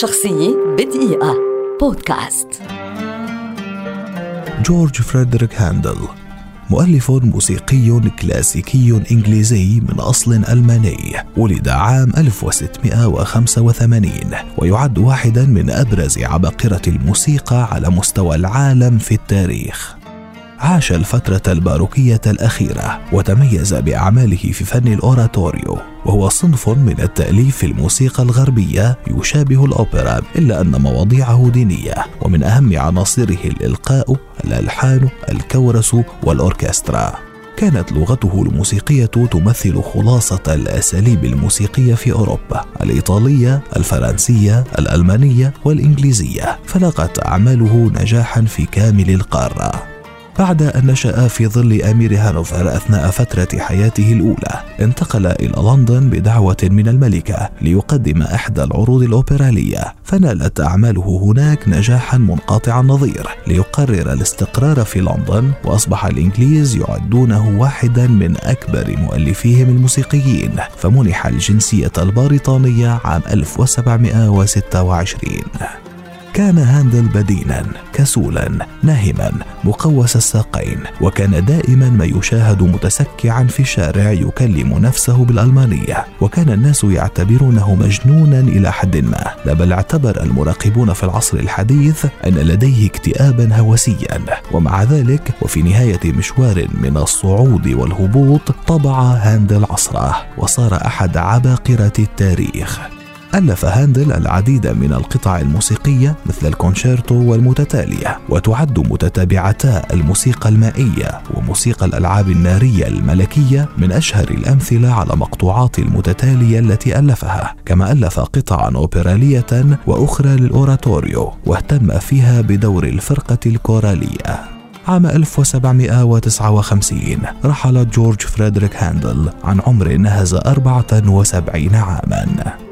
شخصية بدقيقة. بودكاست. جورج فريدريك هاندل مؤلف موسيقي كلاسيكي إنجليزي من أصل ألماني ولد عام 1685 ويعد واحدا من أبرز عباقرة الموسيقى على مستوى العالم في التاريخ. عاش الفترة الباروكية الأخيرة وتميز بأعماله في فن الأوراتوريو وهو صنف من التأليف في الموسيقى الغربية يشابه الأوبرا إلا أن مواضيعه دينية ومن أهم عناصره الإلقاء الألحان الكورس والأوركسترا كانت لغته الموسيقية تمثل خلاصة الأساليب الموسيقية في أوروبا الإيطالية، الفرنسية، الألمانية والإنجليزية، فلاقت أعماله نجاحا في كامل القارة. بعد أن نشأ في ظل أمير هانوفر أثناء فترة حياته الأولى انتقل إلى لندن بدعوة من الملكة ليقدم إحدى العروض الأوبرالية. فنالت أعماله هناك نجاحا منقطع النظير ليقرر الاستقرار في لندن وأصبح الإنجليز يعدونه واحدا من أكبر مؤلفيهم الموسيقيين. فمنح الجنسية البريطانية عام 1726 كان هاندل بدينا كسولا ناهما مقوس الساقين وكان دائما ما يشاهد متسكعا في الشارع يكلم نفسه بالألمانية وكان الناس يعتبرونه مجنونا إلى حد ما. لا بل اعتبر المراقبون في العصر الحديث أن لديه اكتئابا هوسيا. ومع ذلك وفي نهاية مشوار من الصعود والهبوط طبع هاندل عصره وصار أحد عباقرة التاريخ. ألف هاندل العديد من القطع الموسيقية مثل الكونشيرتو والمتتالية وتعد متتابعتا الموسيقى المائية وموسيقى الألعاب النارية الملكية من أشهر الأمثلة على مقطوعات المتتالية التي ألفها. كما ألف قطعا أوبرالية وأخرى للأوراتوريو واهتم فيها بدور الفرقة الكورالية. عام 1759 رحل جورج فريدريك هاندل عن عمر نهز 74 عاما.